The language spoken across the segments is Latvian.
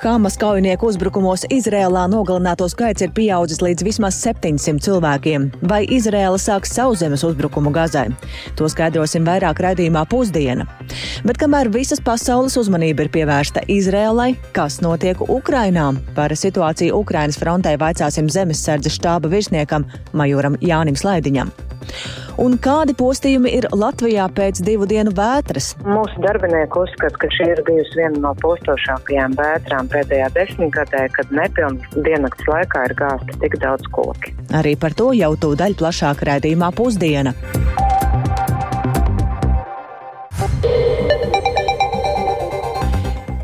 Hamas kaujinieku uzbrukumos Izrēlā nogalināto skaits ir pieaudzis līdz vismaz 700 cilvēkiem. Vai Izrēla sāks sauszemes uzbrukumu Gazai? To skaidrosim vairāk raidījumā pusdiena. Bet kamēr visas pasaules uzmanība ir pievērsta Izrēlai, kas notiek Ukrainā? Par situāciju Ukrainas frontē vaicāsim zemesardzes štāba virsniekam Majoram Jānim Slaidiņam. Un kādi postījumi ir Latvijā pēc divu dienu vētras? Mūsu darbinieki uzskata, ka šī ir bijusi viena no postošākajām vētrām pēdējā desmitgadē, kad nepilnas diennakts laikā ir gāzta tik daudz koki. Arī par to jau tūdaļ plašāk raidījumā pusdiena.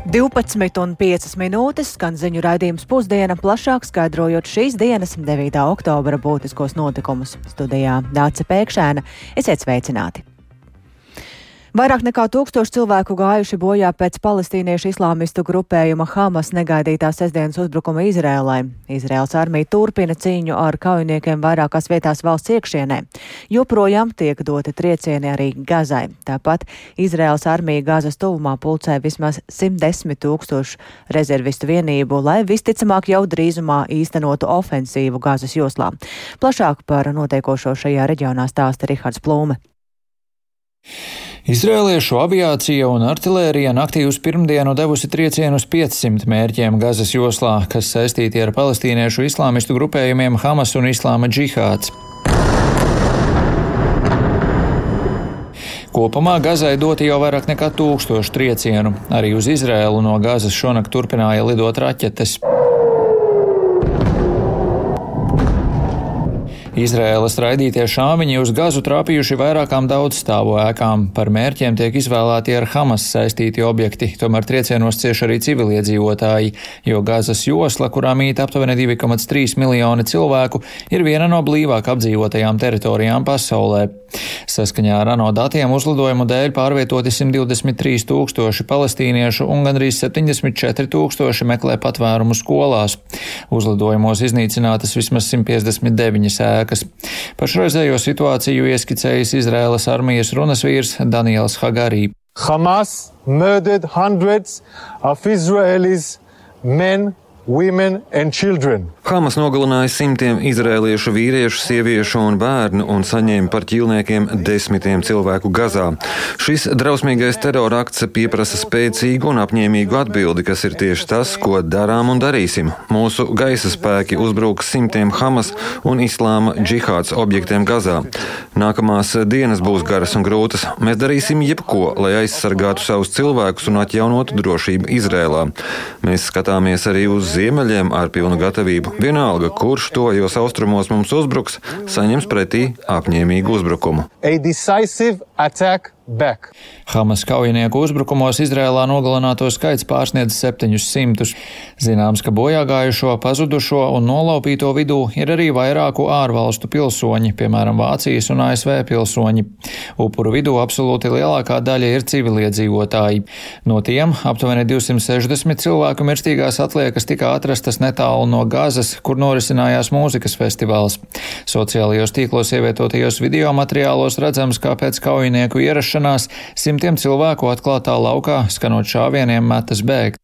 12,5 minūtes skan ziņu raidījums pusdiena, plašāk skaidrojot šīs dienas, 9. oktobra būtiskos notikumus. Studijā Dāca Pēkšēna. Esiet sveicināti! Vairāk nekā tūkstoši cilvēku gājuši bojā pēc palestīniešu islāmistu grupējuma Hamas negaidītā sestdienas uzbrukuma Izrēlai. Izrēlas armija turpina cīņu ar kaujiniekiem vairākās vietās valsts iekšienē. Joprojām tiek doti triecieni arī Gazai. Tāpat Izrēlas armija Gazas tuvumā pulcē vismaz 110 tūkstošu rezervistu vienību, lai visticamāk jau drīzumā īstenotu ofensīvu Gazas joslā. Plašāk par notiekošo šajā reģionā stāsta Rihards Plūme. Izrēliešu aviācija un artilērija naktī uz pirmdienu devusi triecienus 500 mērķiem Gazas joslā, kas saistīti ar palestīniešu islāmistu grupējumiem Hamas un Islāma džihāds. Kopumā Gazai doti jau vairāk nekā tūkstošu triecienu. Arī uz Izrēlu no Gazas šonakt turpināja lidot raķetes. Izraēlas raidītie šāviņi uz gazu trāpījuši vairākām daudzstāvu ēkām. Par mērķiem tiek izvēlēti ar Hamas saistīti objekti, tomēr triecienos cieši arī civiliedzīvotāji, jo gazas josla, kurā mīt aptuveni 2,3 miljoni cilvēku, ir viena no blīvāk apdzīvotajām teritorijām pasaulē. Saskaņā ar ANO datiem uzlidojumu dēļ pārvietoti 123 tūkstoši palestīniešu un gandrīz 74 tūkstoši meklē patvērumu skolās. Uzlidojumos iznīcinātas vismaz 159 ēkas. Pašreizējo situāciju ieskicējis Izraēlas armijas runas vīrs Daniels Hagarī. Hamas murdered hundreds of Israelis men Hamas nogalināja simtiem izrēliešu vīriešu, sieviešu un bērnu un saņēma par ķīlniekiem desmitiem cilvēku Gazā. Šis drausmīgais terorakts pieprasa spēcīgu un apņēmīgu atbildi, kas ir tieši tas, ko darām un darīsim. Mūsu gaisa spēki uzbruks simtiem Hamas un Islāma džihāds objektiem Gazā. Nākamās dienas būs garas un grūtas. Mēs darīsim jebko, lai aizsargātu savus cilvēkus un atjaunotu drošību Izrēlā. Mēs skatāmies arī uz ziemeļiem ar pilnu gatavību. Vienalga, kurš tojos austrumos mums uzbruks, saņems pretī apņēmīgu uzbrukumu. Back. Hamas kaujinieku uzbrukumos Izrēlā nogalināto skaits pārsniedz 700. Zināms, ka bojāgājušo, pazudušo un nolaupīto vidū ir arī vairāku ārvalstu pilsoņi, piemēram, Vācijas un ASV pilsoņi. Upuru vidū absolūti lielākā daļa ir civiliedzīvotāji. No tiem aptuveni 260 cilvēku mirstīgās atliekas tika atrastas netālu no Gazas, kur norisinājās mūzikas festivāls. Sociālajos tīklos ievietotajos video materiālos redzams, kā pēc kaujinieku ierašanās ierašanās simtiem cilvēku atklātā laukā, skanot šāvieniem, metas bēgt.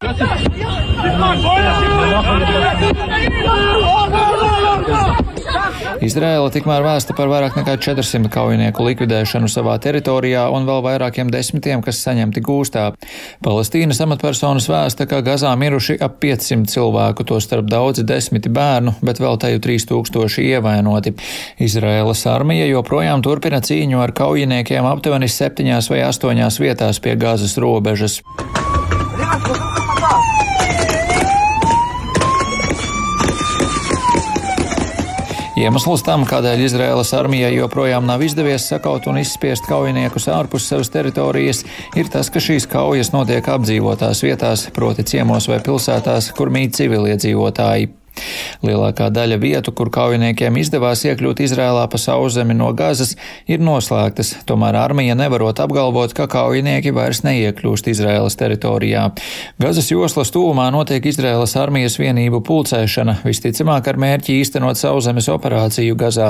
Izraela tikmēr vēsta par vairāk nekā 400 kaujinieku likvidēšanu savā teritorijā un vēl vairākiem desmitiem, kas saņemti gūstā. Palestīnas amatpersonas vēsta, ka Gazā miruši ap 500 cilvēku, to starp daudzi desmiti bērnu, bet vēl teju 3000 ievainoti. Izraēlas armija joprojām turpina cīņu ar kaujiniekiem aptuveni septiņās vai astoņās vietās pie Gazas robežas. Iemesls tam, kādēļ Izraēlas armijai joprojām nav izdevies sakaut un izspiest kaujiniekus ārpus savas teritorijas, ir tas, ka šīs kaujas notiek apdzīvotās vietās, proti ciemos vai pilsētās, kur mīt civiliedzīvotāji. Lielākā daļa vietu, kur kaujiniekiem izdevās iekļūt Izrēlā pa sauszemi no Gazas, ir noslēgtas, tomēr armija nevarot apgalvot, ka kaujinieki vairs neiekļūst Izrēlas teritorijā. Gazas joslas tūmā notiek Izrēlas armijas vienību pulcēšana, visticamāk ar mērķi īstenot sauszemes operāciju Gazā.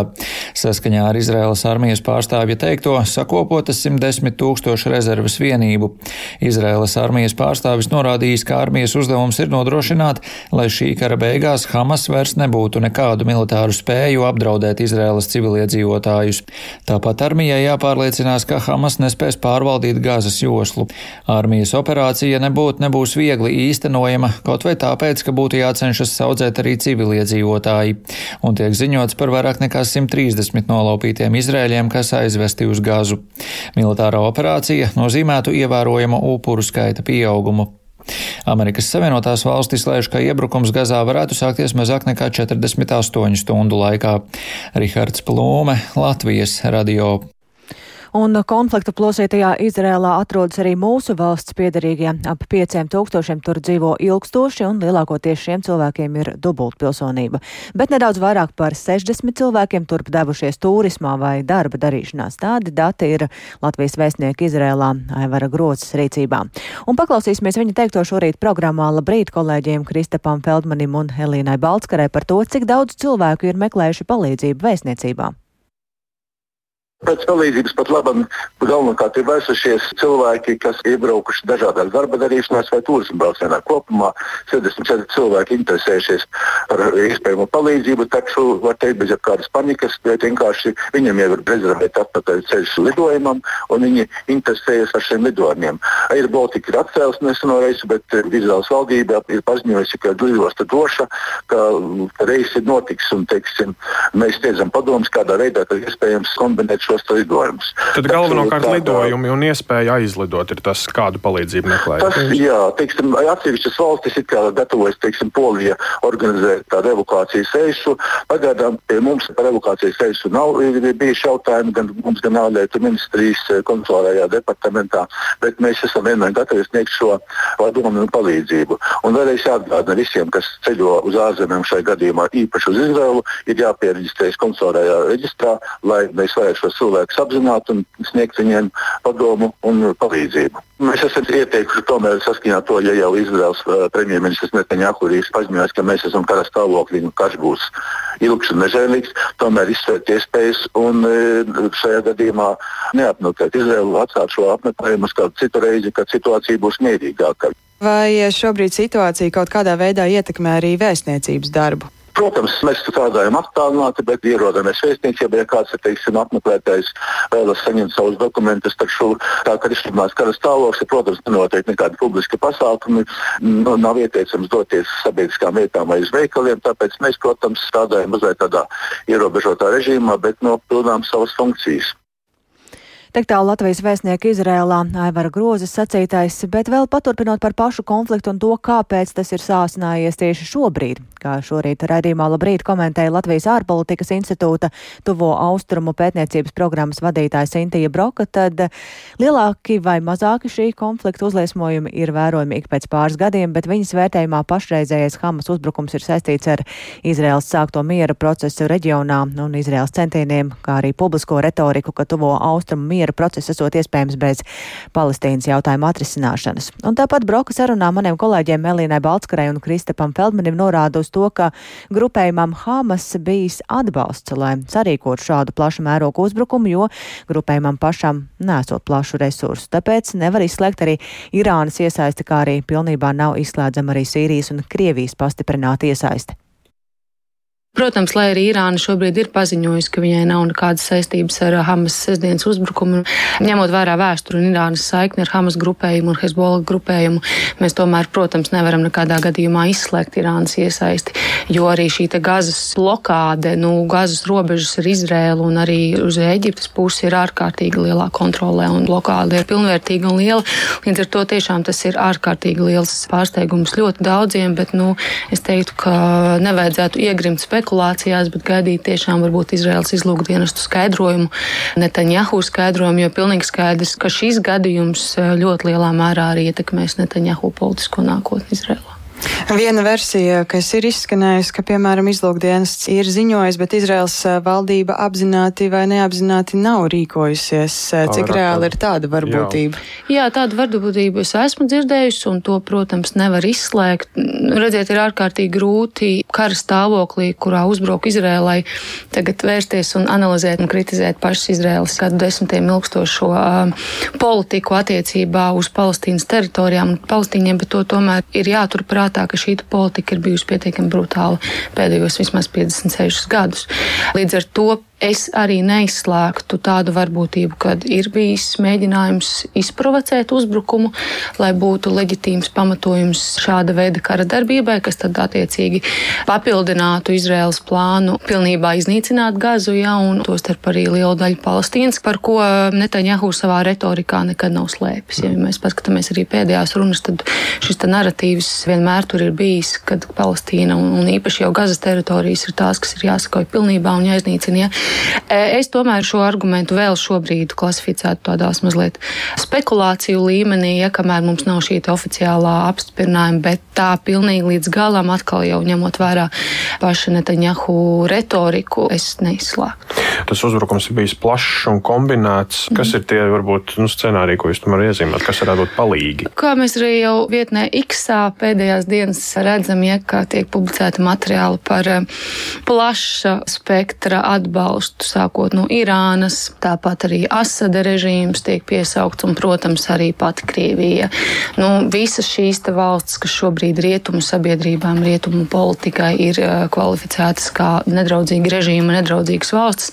Saskaņā ar Izrēlas armijas pārstāvja teikto, sakopotas 110 tūkstošu rezerves vienību. Izrēlas armijas pārstāvis norādījis, ka armijas uzdevums ir nodrošināt, lai šī kara beigās Hamas vairs nebūtu nekādu militāru spēju apdraudēt Izraēlas civiliedzīvotājus. Tāpat armijai jāpārliecinās, ka Hamas nespēs pārvaldīt gazas joslu. Armijas operācija nebūtu nebūs viegli īstenojama, kaut vai tāpēc, ka būtu jācenšas saudzēt arī civiliedzīvotāji. Un tiek ziņots par vairāk nekā 130 nolaupītiem Izrēļiem, kas aizvesti uz gazu. Militārā operācija nozīmētu ievērojamu upuru skaita pieaugumu. Amerikas Savienotās valstis lēš, ka iebrukums Gazā varētu sākties mazāk nekā 48 stundu laikā. Rihards Plūme, Latvijas radio. Un konflikta plosītajā Izrēlā atrodas arī mūsu valsts piedarīgie. Ap pieciem tūkstošiem tur dzīvo ilgstoši, un lielākoties šiem cilvēkiem ir dubultpilsonība. Bet nedaudz vairāk par 60 cilvēkiem turp devušies turismā vai darba darīšanās. Tādi dati ir Latvijas vēstnieka Izrēlā Aivara Groces rīcībā. Un paklausīsimies viņa teikto šorīt programmā Labrīt kolēģiem Kristapam Feldmanim un Helīnai Balskarai par to, cik daudz cilvēku ir meklējuši palīdzību vēstniecībā. Pēc palīdzības pat labi galvenokārt ir vērsušies cilvēki, kas iebraukuši dažādās darba darīšanās vai turismu braucienā. Kopumā 64 cilvēki interesējušies par iespējamo palīdzību, taču var teikt bez jebkādas panikas, bet vienkārši viņiem jau ir rezervēta atpakaļ ceļš lidojumam, un viņi interesējas ar šiem lidojumiem. Air Baltica ir atcēlus neseno reisu, bet Izraels valdība ir paziņojusi, ka lidosta droša, ka reisi notiks, un teiksim, mēs sniedzam padomus, kādā veidā iespējams kombinēt šo šos lidojumus. Tad galvenokārt tā, lidojumi un iespēja aizlidot ir tas, kādu palīdzību meklējat. Tas, jā, teiksim, atsevišķas valstis ir gatavojas, teiksim, Polija organizēt tādu evakuācijas reisu. Pagaidām pie mums par evakuācijas reisu nav bijuši jautājumi gan mums, gan ārlietu ministrijas eh, konsulārajā departamentā, bet mēs esam vienmēr gatavi sniegt šo padomu un palīdzību. Un vēlreiz jāatgādina visiem, kas ceļo uz ārzemēm šai gadījumā, īpaši uz Izraelu, ir jāpiereģistrējas konsulārajā reģistrā, lai mēs varētu šos cilvēkus apzināt un sniegt viņiem padomu un palīdzību. Mēs esam ieteikuši tomēr saskaņā to, ja jau Izraels uh, premjerministrs Netanjahu ir paziņojis, ka mēs esam kara stāvoklī un karš būs ilgs un nežēlīgs, tomēr izsvērt iespējas un uh, šajā gadījumā neapmeklēt Izraelu, atstāt šo apmeklējumu uz kādu citu reizi, kad situācija būs mierīgāka. Vai šobrīd situācija kaut kādā veidā ietekmē arī vēstniecības darbu? Protams, mēs strādājam attālināti, bet ierodamies vēstniecībā, ja kāds ir teiksim, apmeklētājs vēlas saņemt savus dokumentus, taču tā kā ir izsludināts kara stāvoklis, protams, nenotiek nekādi publiski pasākumi, nu, nav ieteicams doties sabiedriskām vietām vai uz veikaliem, tāpēc mēs, protams, strādājam mazliet tādā ierobežotā režīmā, bet nopildām savas funkcijas. Tik tālu Latvijas vēstnieka Izrēlā Aivara Grozes sacītais, bet vēl paturpinot par pašu konfliktu un to, kāpēc tas ir sāsinājies tieši šobrīd. Kā šorīt raidījumā labrīt komentēja Latvijas ārpolitikas institūta tuvo austrumu pētniecības programmas vadītāja Sintija Broka, tad lielāki vai mazāki šī konflikta uzliesmojumi ir vērojami ik pēc pāris gadiem, bet viņas vērtējumā pašreizējais Hamas uzbrukums ir saistīts ar Izraels sākto miera procesu reģionā un Izraels centieniem, kā arī publisko retoriku, ka tuvo austrumu miera miera process esot iespējams bez Palestīnas jautājuma atrisināšanas. Un tāpat Broka sarunā maniem kolēģiem Melīnai Balskarai un Kristapam Feldmanim norāda uz to, ka grupējumam Hamas bijis atbalsts, lai sarīkotu šādu plašu mērogu uzbrukumu, jo grupējumam pašam nesot plašu resursu. Tāpēc nevar izslēgt arī Irānas iesaisti, kā arī pilnībā nav izslēdzama arī Sīrijas un Krievijas pastiprināta iesaisti. Protams, lai arī Irāna šobrīd ir paziņojusi, ka viņai nav nekādas saistības ar Hamas sestdienas uzbrukumu, ņemot vērā vēsturi un Irānas saikni ar Hamas grupējumu un Hezbollah grupējumu, mēs tomēr, protams, nevaram nekādā gadījumā izslēgt Irānas iesaisti, jo arī šī gazas blokāde, nu, gazas robežas ar Izrēlu un arī uz Eģiptes pusi ir ārkārtīgi lielā kontrolē un blokāde ir pilnvērtīga un liela. Līdz ar to tiešām tas ir ārkārtīgi liels pārsteigums ļoti daudziem, bet, nu, es teiktu, ka nevajadzētu iegrimt spekulācijā spekulācijās, bet gaidīt tiešām varbūt Izraels izlūkdienestu skaidrojumu, Netanjahu skaidrojumu, jo pilnīgi skaidrs, ka šis gadījums eh, ļoti lielā mērā arī ietekmēs Netanjahu politisko nākotni Izrēlā. Viena versija, kas ir izskanējusi, ka, piemēram, izlūkdienas ir ziņojis, bet Izraels valdība apzināti vai neapzināti nav rīkojusies. Cik Tā reāli ir tāda varbūtība? Jā. Jā, tādu varbūtību es esmu dzirdējusi, un to, protams, nevar izslēgt. Redziet, ir ārkārtīgi grūti kara stāvoklī, kurā uzbruk Izrēlai, tagad vērsties un analizēt un kritizēt pašas Izrēlas kādu desmitiem ilgstošo uh, politiku attiecībā uz Palestīnas teritorijām un Palestīņiem, bet to tomēr ir jāturprātā, ka šī politika ir bijusi pietiekami brutāla pēdējos vismaz 56 gadus. Līdz ar to Es arī neizslēgtu tādu varbūtību, kad ir bijis mēģinājums izprovocēt uzbrukumu, lai būtu leģitīms pamatojums šāda veida kara darbībai, kas tad attiecīgi papildinātu Izraels plānu pilnībā iznīcināt Gazu, ja, un tostarp arī lielu daļu Palestīnas, par ko Netanjahu savā retorikā nekad nav slēpis. Ja mēs paskatāmies arī pēdējās runas, tad šis narratīvs vienmēr tur ir bijis, kad Palestīna un, un īpaši jau Gazas teritorijas ir tās, kas ir jāsakoja pilnībā un jāiznīcina. Ja. Es tomēr šo argumentu vēl šobrīd klasificētu tādās mazliet spekulāciju līmenī, ja kamēr mums nav šī oficiālā apstiprinājuma, bet tā pilnīgi līdz galam atkal jau ņemot vērā paša Netanjahu retoriku, es neizslēgtu. Tas uzbrukums ir bijis plašs un kombinēts. Kas mm. ir tie varbūt nu, scenāriji, ko jūs tomēr iezīmējat, kas varētu būt palīgi? Kā mēs arī jau vietnē X pēdējās dienas redzam, ja kā tiek publicēta materiāli par plaša spektra atbalstu atbalstu, sākot no Irānas, tāpat arī Asada režīms tiek piesaukts un, protams, arī pati Krievija. Nu, visas šīs valstis, kas šobrīd rietumu sabiedrībām, rietumu politikai ir uh, kvalificētas kā nedraudzīgi režīma, nedraudzīgas valstis,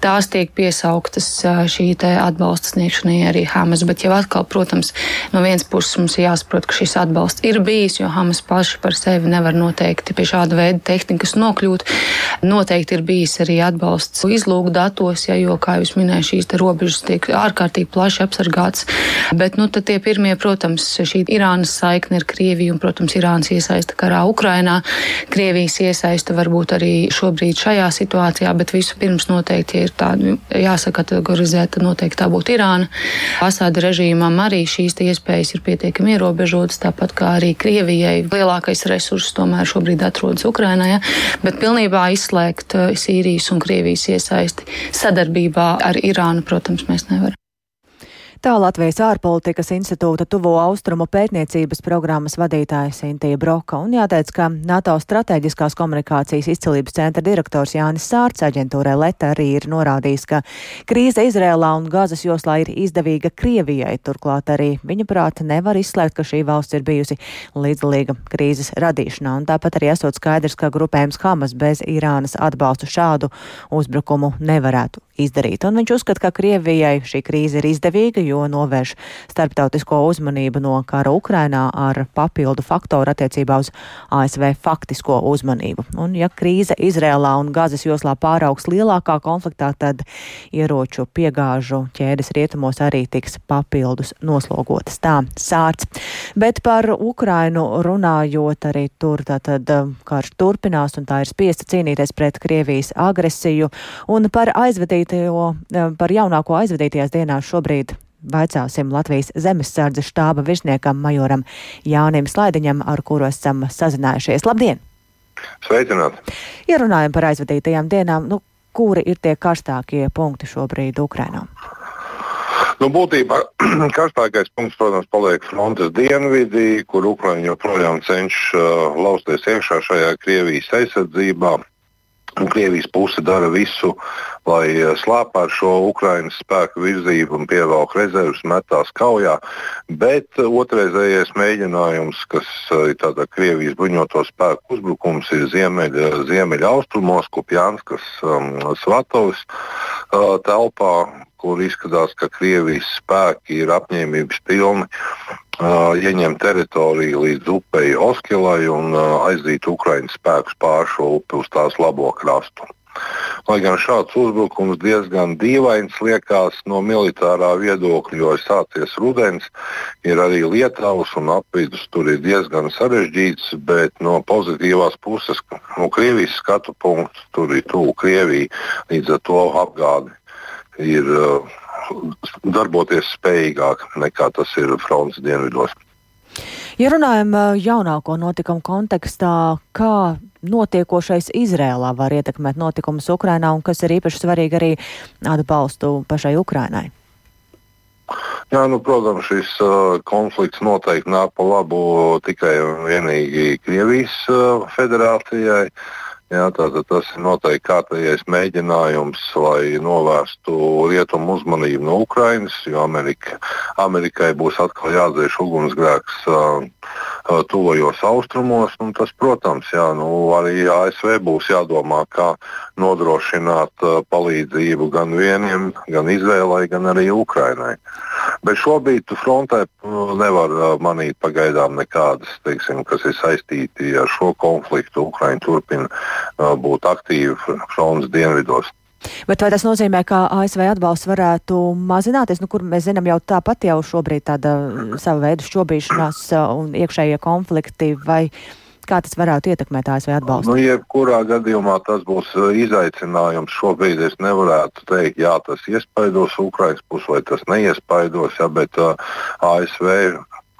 tās tiek piesauktas uh, šī atbalsta sniegšanai arī Hamas. Bet jau atkal, protams, no vienas puses mums ir jāsaprot, ka šis atbalsts ir bijis, jo Hamas paši par sevi nevar noteikti pie šāda veida tehnikas nokļūt. Noteikti ir bijis arī atbalsts izlūku datos, ja, jo, kā jūs minējāt, šīs robežas tiek ārkārtīgi plaši apsargātas. Bet, nu, tie pirmie, protams, šī Irānas saikne ar Krieviju un, protams, Irānas iesaista karā Ukrainā. Krievijas iesaista varbūt arī šobrīd šajā situācijā, bet visu pirms noteikti ir tā, nu, jāsakategorizēt, tad noteikti tā būtu Irāna. Asāda režīmam arī šīs iespējas ir pietiekami ierobežotas, tāpat kā arī Krievijai lielākais resurss tomēr šobrīd atrodas Ukrainā, ja? bet pilnībā izslēgt eh, Sīrijas un Krievijas iesaisti sadarbībā ar Irānu, protams, mēs nevaram. Tā Latvijas ārpolitikas institūta tuvo austrumu pētniecības programmas vadītāja Sintīja Broka un jāteic, ka NATO strateģiskās komunikācijas izcilības centra direktors Jānis Sārts aģentūrai Leta arī ir norādījis, ka krīze Izrēlā un Gazas joslā ir izdevīga Krievijai. Turklāt arī viņa prāta nevar izslēgt, ka šī valsts ir bijusi līdzdalīga krīzes radīšanā. Un tāpat arī esot skaidrs, ka grupējums Hamas bez Irānas atbalstu šādu uzbrukumu nevarētu izdarīt. Un viņš uzskata, ka Krievijai šī krīze ir izdevīga, jo novērš starptautisko uzmanību no kara Ukrainā ar papildu faktoru attiecībā uz ASV faktisko uzmanību. Un ja krīze Izrēlā un Gazas joslā pāraugs lielākā konfliktā, tad ieroču piegāžu ķēdes rietumos arī tiks papildus noslogotas. Tā sārts. Bet par Ukrainu runājot arī tur, tātad um, karš turpinās un tā ir spiesta cīnīties pret Krievijas agresiju un par aizvadīto, um, par jaunāko aizvadītajās dienās šobrīd Vaicāsim Latvijas zemesardzes štāba virsniekam majoram Jānim Slaidiņam, ar kuru esam sazinājušies. Labdien! Sveicināti! Ja runājam par aizvadītajām dienām, nu, kuri ir tie karstākie punkti šobrīd Ukrainā? Nu, būtībā karstākais punkts, protams, paliek frontes dienvidī, kur Ukraiņa joprojām cenšas uh, lausties iekšā šajā Krievijas aizsardzībā. Krievijas puse dara visu, lai eh, slēptu šo Ukraiņas spēku virzību un pievelk rezerves, metās kaujā. Bet eh, otrreizējais mēģinājums, kas eh, ir tādā Krievijas bruņoto spēku uzbrukums, ir ziemeļa, ziemeļa austrumos, Kupjānskas, um, Svatovas uh, telpā, kur izskatās, ka Krievijas spēki ir apņēmības pilni uh, ieņemt teritoriju līdz upei Oskilai un uh, aizdīt Ukraiņas spēkus pāri šo upi uz tās labo krastu. Lai gan šāds uzbrukums diezgan dīvains liekas no militārā viedokļa, jo ir sācies rudens, ir arī lietavas un apvidus tur ir diezgan sarežģīts, bet no pozitīvās puses, no Krievijas skatu punktu, tur ir tuvu Krievija, līdz ar to apgādi ir uh, darboties spējīgāk nekā tas ir frontes dienvidos. Ja runājam jaunāko notikumu kontekstā, kā notiekošais Izrēlā var ietekmēt notikumus Ukrainā un kas ir īpaši svarīgi arī atbalstu pašai Ukrainai? Jā, nu, protams, šis uh, konflikts noteikti nāk pa labu tikai un vienīgi Krievijas uh, federācijai. Jā, tātad tas ir noteikti kārtējais mēģinājums, lai novērstu rietumu uzmanību no Ukrainas, jo Amerika, Amerikai būs atkal jādzēš ugunsgrēks uh, tuvajos austrumos. Tas, protams, jā, nu, arī ASV būs jādomā, kā nodrošināt palīdzību gan vieniem, gan Izrēlai, gan arī Ukrainai. Bet šobrīd frontē nu, nevar manīt pagaidām nekādas, teiksim, kas ir saistīti ar šo konfliktu. Ukraiņa turpina būt aktīva frontes dienvidos. Bet vai tas nozīmē, ka ASV atbalsts varētu mazināties, nu, kur mēs zinām jau tāpat jau šobrīd tāda sava veida šķobīšanās un iekšējie konflikti, vai Kā tas varētu ietekmēt ASV atbalstu? Nu, jebkurā gadījumā tas būs uh, izaicinājums. Šobrīd es nevarētu teikt, jā, tas iespaidos Ukraiņas pusi vai tas neiespaidos, ja, bet uh, ASV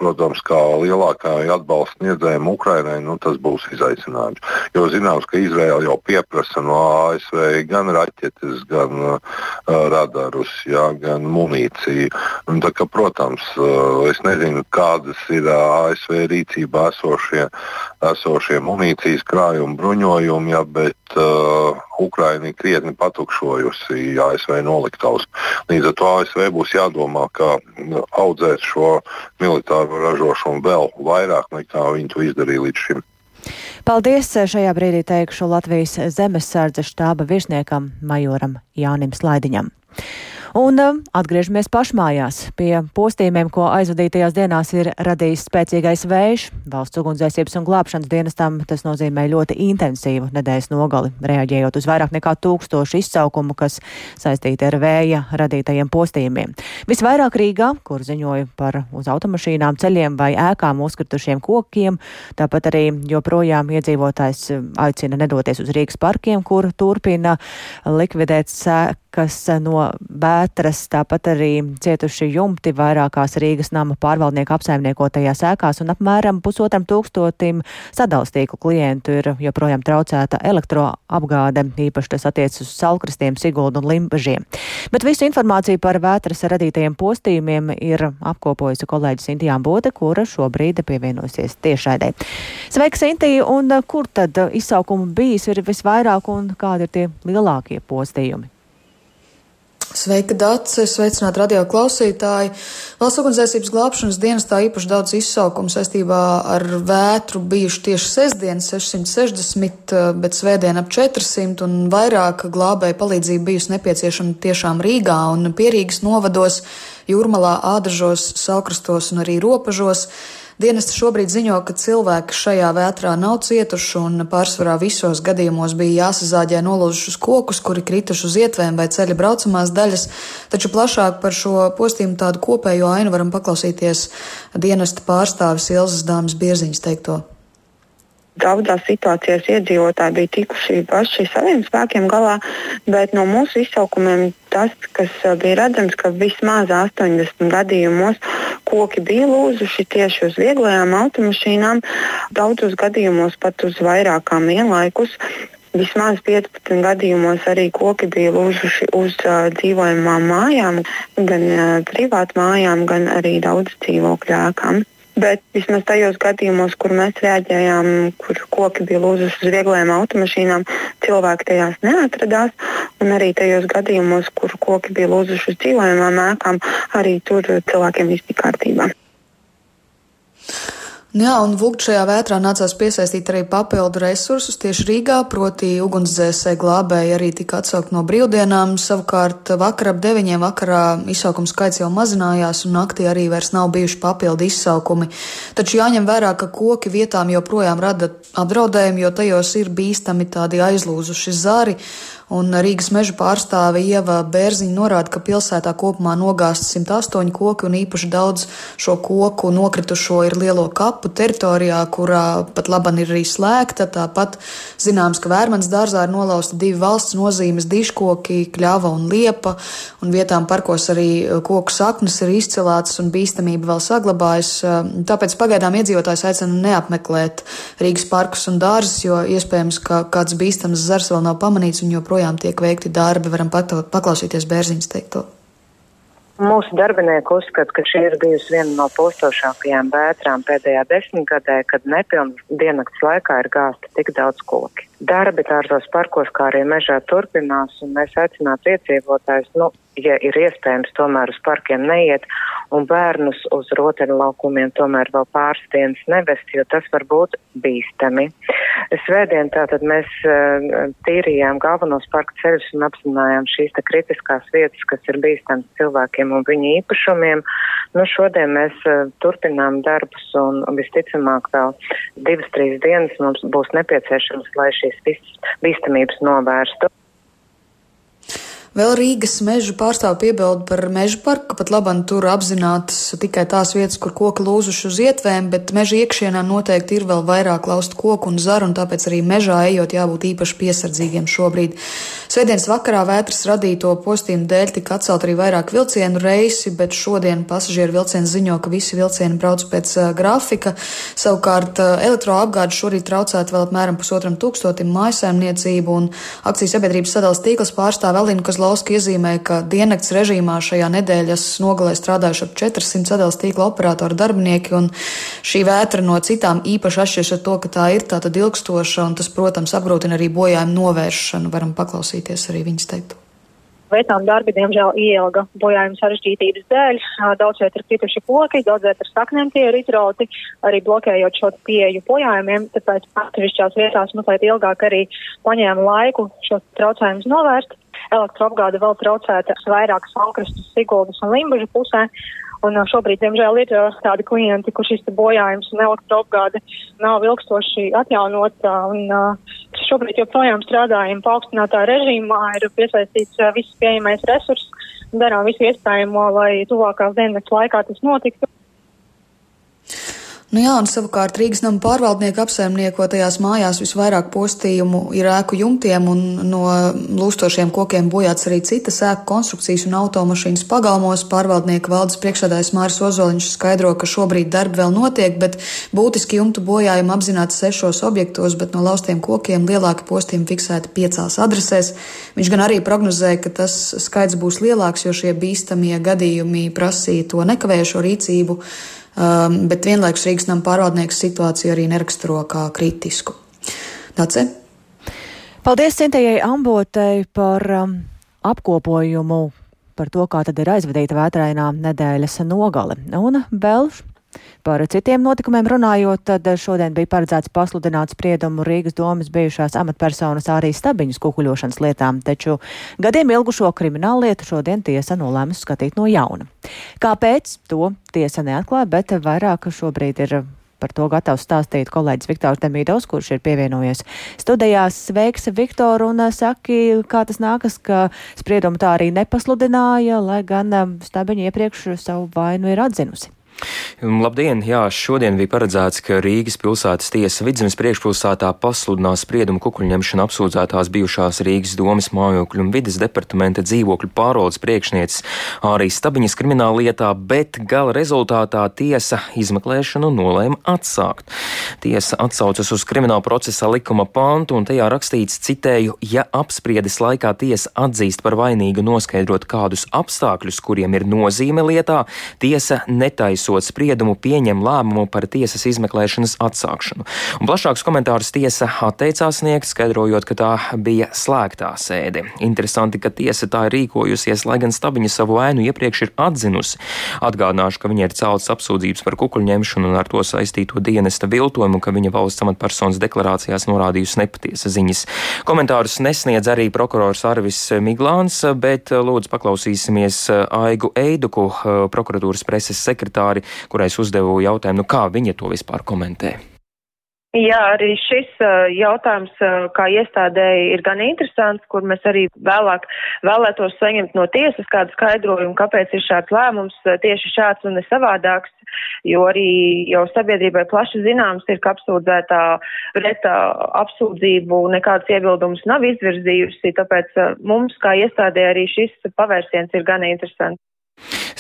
protams, kā lielākā atbalsta sniedzējiem Ukrainai, nu, tas būs izaicinājums. Jo zināms, ka Izraela jau pieprasa no ASV gan raķetes, gan uh, radarus, jā, gan munīciju. Un, tā, ka, protams, uh, es nezinu, kādas ir uh, ASV rīcībā esošie, esošie munīcijas krājumi, bruņojumi, jā, bet uh, Ukraina ir krietni patukšojusi ASV noliktavas. Līdz ar to ASV būs jādomā, kā audzēt šo militāro ražošanu vēl vairāk nekā viņi to izdarīja līdz šim. Paldies! Šajā brīdī teikšu Latvijas zemesardze štāba virsniekam Majoram Jānim Slaidiņam. Un um, atgriežamies pašmājās pie postījumiem, ko aizvadītajās dienās ir radījis spēcīgais vējš. Valsts ugunsdzēsības un glābšanas dienestam tas nozīmē ļoti intensīvu nedēļas nogali, reaģējot uz vairāk nekā tūkstošu izsaukumu, kas saistīti ar vēja radītajiem postījumiem. Visvairāk Rīgā, kur ziņoja par uz automašīnām, ceļiem vai ēkām uzkritušiem kokiem, tāpat arī joprojām iedzīvotājs aicina nedoties uz Rīgas parkiem, kur turpina likvidēt sēku kas no vētras, tāpat arī cietuši jumti vairākās Rīgas nama pārvaldnieku apsaimniekotajās ēkās un apmēram pusotram tūkstotim sadalstīku klientu ir joprojām traucēta elektroapgāde, īpaši tas attiec uz salkristiem, siguldu un limbažiem. Bet visu informāciju par vētras radītajiem postījumiem ir apkopojusi kolēģis Sintijā Bote, kura šobrīd pievienosies tiešraidē. Sveika, Sintija, un kur tad izsaukumu bijis ir visvairāk un kādi ir tie lielākie postījumi? Sveika, Dārts! Sveicināti radio klausītāji! Valsts ugunsdzēsības glābšanas dienestā īpaši daudz izsaukumu saistībā ar vētru bijuši tieši sestdien 660, bet svētdien ap 400 un vairāk glābēja palīdzība bijusi nepieciešama tiešām Rīgā un Pierīgas novados, Jūrmalā, Ādažos, Saukrastos un arī Ropažos. Dienesti šobrīd ziņo, ka cilvēki šajā vētrā nav cietuši un pārsvarā visos gadījumos bija jāsazāģē nolūzušus kokus, kuri krituši uz ietvēm vai ceļa braucamās daļas, taču plašāk par šo postījumu tādu kopējo ainu varam paklausīties dienesta pārstāvis Ilzas Dāmas Bierziņas teikto. Daudzās situācijās iedzīvotāji bija tikuši paši saviem spēkiem galā, bet no mūsu izsaukumiem tas, kas uh, bija redzams, ka vismaz 80 gadījumos koki bija lūzuši tieši uz vieglajām automašīnām, daudzos gadījumos pat uz vairākām vienlaikus. Vismaz 15 gadījumos arī koki bija lūzuši uz uh, dzīvojamām mājām, gan uh, privātu mājām, gan arī daudz dzīvokļu ēkām. Bet vismaz tajos gadījumos, kur mēs reaģējām, kur koki bija lūzuši uz vieglajām automašīnām, cilvēki tajās neatradās. Un arī tajos gadījumos, kur koki bija lūzuši uz dzīvojamām ēkām, arī tur cilvēkiem viss bija kārtībā. Jā, un Vūgt šajā vētrā nācās piesaistīt arī papildu resursus tieši Rīgā, proti ugunsdzēsēji glābēji arī tika atsaukt no brīvdienām, savukārt vakar ap deviņiem vakarā izsaukums skaits jau mazinājās un naktī arī vairs nav bijuši papildu izsaukumi. Taču jāņem vērā, ka koki vietām joprojām rada apdraudējumu, jo tajos ir bīstami tādi aizlūzuši zari Un Rīgas meža pārstāve Ieva Bērziņa norāda, ka pilsētā kopumā nogāzts 108 koki un īpaši daudz šo koku nokritušo ir lielo kapu teritorijā, kurā pat laban ir arī slēgta. Tāpat zināms, ka Vērmans dārzā ir nolausta divi valsts nozīmes diškoki, kļava un liepa, un vietām parkos arī koku saknes ir izcilātas un bīstamība vēl saglabājas. Tāpēc pagaidām iedzīvotājs aicina neapmeklēt Rīgas parkus un dārzus, jo iespējams, ka kāds bīstams zars vēl nav pamanīts un joprojām tiek veikti darbi. Varam paklausīties Bērziņas teikto. Mūsu darbinieki uzskata, ka šī ir bijusi viena no postošākajām vētrām pēdējā desmitgadē, kad nepilnas diennakts laikā ir gāzti tik daudz koki. Darbi tārzos parkos, kā arī mežā turpinās, un mēs aicinātu iedzīvotājus, nu, ja ir iespējams, tomēr uz parkiem neiet un bērnus uz rotaļlaukumiem tomēr vēl pāris dienas nevest, jo tas var būt bīstami. Svētdien tātad mēs uh, tīrījām galvenos parka ceļus un apzinājām šīs te kritiskās vietas, kas ir bīstams cilvēkiem un viņu īpašumiem. Nu, šodien mēs uh, turpinām darbus un visticamāk vēl divas, trīs dienas mums būs nepieciešams, lai šīs bīstamības novērstu. Vēl Rīgas meža pārstāv piebildu par meža parku, ka pat labam tur apzinātas tikai tās vietas, kur koki lūzuši uz ietvēm, bet meža iekšienā noteikti ir vēl vairāk laustu koku un zaru, un tāpēc arī mežā ejot jābūt īpaši piesardzīgiem šobrīd. Svētdienas vakarā vētras radīto postījumu dēļ tika atcelt arī vairāk vilcienu reisi, bet šodien pasažieru vilcieni ziņo, ka visi vilcieni brauc pēc uh, grafika. Savukārt uh, elektroapgāde šorīt traucēta vēl apmēram pusotram tūkstotim mājasēmniecību, un akcijas sabiedrības sadalas tīkls pārstāv Elīnu Kozlauska iezīmē, ka diennakts režīmā šajā nedēļas nogalē strādājuši ap 400 sadalas tīkla operātoru darbinieki, un šī vētra no citām īpaši atšķiras ar to, ka tā ir tātad ilgstoša, un tas, protams, apgrūtina arī bojājumu novēršanu. Varam paklausīties klausīties arī viņas teiktu. Veicām darbi, diemžēl, ielga bojājuma sarežģītības dēļ. Daudz viet ir krituši koki, daudz viet ar saknēm tie ir izrauti, arī blokējot šo pieeju bojājumiem, tāpēc atsevišķās vietās mazliet ilgāk arī paņēma laiku šos traucējumus novērst. Elektroapgāde vēl traucēta vairākas Alkrastas, Siguldas un Limbažu pusē. Un šobrīd, diemžēl, ir tādi klienti, kur šis bojājums un elektroapgāde nav ilgstoši atjaunota. Un, šobrīd joprojām strādājam paaugstinātā režīmā, ir piesaistīts viss pieejamais resurss, darām visu iespējamo, lai tuvākās dienas laikā tas notiktu. Nu jā, un savukārt Rīgas nama pārvaldnieka apsaimniekotajās mājās visvairāk postījumu ir ēku jumtiem, un no lūstošiem kokiem bojāts arī citas ēku konstrukcijas un automašīnas pagalmos. Pārvaldnieka valdes priekšsēdājs Māris Ozoliņš skaidro, ka šobrīd darbi vēl notiek, bet būtiski jumtu bojājumi apzināti sešos objektos, bet no laustiem kokiem lielāki postījumi fiksēti piecās adresēs. Viņš gan arī prognozēja, ka tas skaits būs lielāks, jo šie bīstamie gadījumi prasīja to nekavējošo rīcību um, bet vienlaikus Rīgas nama pārvaldnieks situāciju arī neraksturo kā kritisku. Dace? Paldies Cintējai Ambotei par um, apkopojumu par to, kā tad ir aizvadīta vētrainā nedēļas nogale. Un vēl Par citiem notikumiem runājot, tad šodien bija paredzēts pasludināt spriedumu Rīgas domas bijušās amatpersonas arī stabiņas kukuļošanas lietām, taču gadiem ilgušo kriminālu lietu šodien tiesa nolēmusi skatīt no jauna. Kāpēc? To tiesa neatklāja, bet vairāk šobrīd ir par to gatavs stāstīt kolēģis Viktors Demīdovs, kurš ir pievienojies studijās. Sveiks, Viktor, un saki, kā tas nākas, ka spriedumu tā arī nepasludināja, lai gan stabiņa iepriekš savu vainu ir atzinusi. Labdien! Jā, šodien bija paredzēts, ka Rīgas pilsētas tiesa vidzemes priekšpilsētā pasludinās spriedumu kukuļņemšanu apsūdzētās bijušās Rīgas domas mājokļu un vidas departamenta dzīvokļu pārvaldes priekšnieces arī Stabiņas krimināla lietā, bet gala rezultātā tiesa izmeklēšanu nolēma atsākt. Tiesa atsaucas uz krimināla procesa likuma pantu un tajā rakstīts, citēju, ja apspriedes laikā tiesa atzīst par vainīgu noskaidrot kādus apstākļus, kuriem ir nozīme lietā, tiesa netaiso izsot spriedumu, pieņem lēmumu par tiesas izmeklēšanas atsākšanu. Un plašāks komentārs tiesa atteicās sniegt, skaidrojot, ka tā bija slēgtā sēde. Interesanti, ka tiesa tā ir rīkojusies, lai gan stabiņa savu vainu iepriekš ir atzinusi. Atgādināšu, ka viņai ir celtas apsūdzības par kukuļņemšanu un ar to saistīto dienesta viltojumu, ka viņa valsts amatpersonas deklarācijās norādījusi nepatiesas ziņas. Komentārus nesniedz arī prokurors Arvis Miglāns, bet lūdzu paklausīsimies Aigu Eiduku, prokuratūras preses sekretāri, kurai es uzdevu jautājumu, nu kā viņa to vispār komentē. Jā, arī šis jautājums kā iestādēji ir gan interesants, kur mēs arī vēlāk vēlētos saņemt no tiesas kādu skaidrojumu, kāpēc ir šāds lēmums tieši šāds un ne savādāks, jo arī jau sabiedrībai plaši zināms ir, ka apsūdzētā pret apsūdzību nekādas iebildumus nav izvirzījusi, tāpēc mums kā iestādē arī šis pavērsiens ir gan interesants.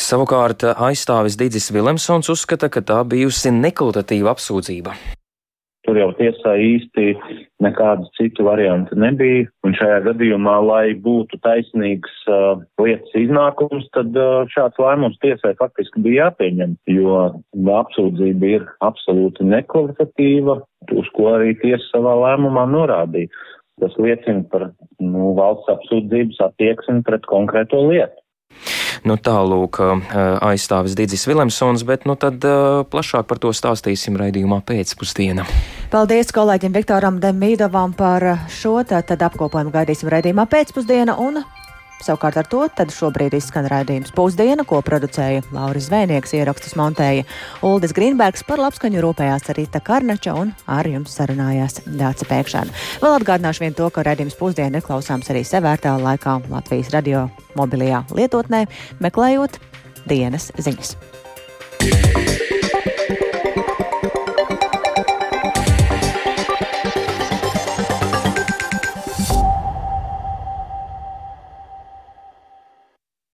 Savukārt aizstāvis Digis Vilemsons uzskata, ka tā bijusi nekvalitatīva apsūdzība. Tur jau tiesā īsti nekādu citu variantu nebija, un šajā gadījumā, lai būtu taisnīgs uh, lietas iznākums, tad uh, šāds lēmums tiesai faktiski bija jāpieņem, jo apsūdzība ir absolūti nekvalitatīva, uz ko arī tiesa savā lēmumā norādīja. Tas liecina par nu, valsts apsūdzības attieksmi pret konkrēto lietu. Nu, Tālūk, aizstāvis Digis Vilemsons, bet nu, tad plašāk par to stāstīsim raidījumā pēcpusdienā. Paldies kolēģim Viktoram Demīdovam par šo, tad apkopojumu gaidīsim raidījumā pēcpusdienā un Savukārt ar to šobrīd izskan raidījums pusdiena, ko producēja Lauris Zvēnieks, ierakstus montēja Uldis Grīnbergs, par labskaņu rūpējās Rīta Karnača un ar jums sarunājās Dāca Pēkšana. Vēl atgādināšu vien to, ka raidījums pusdiena ir klausāms arī sevērtā laikā Latvijas radio mobilajā lietotnē, meklējot dienas ziņas.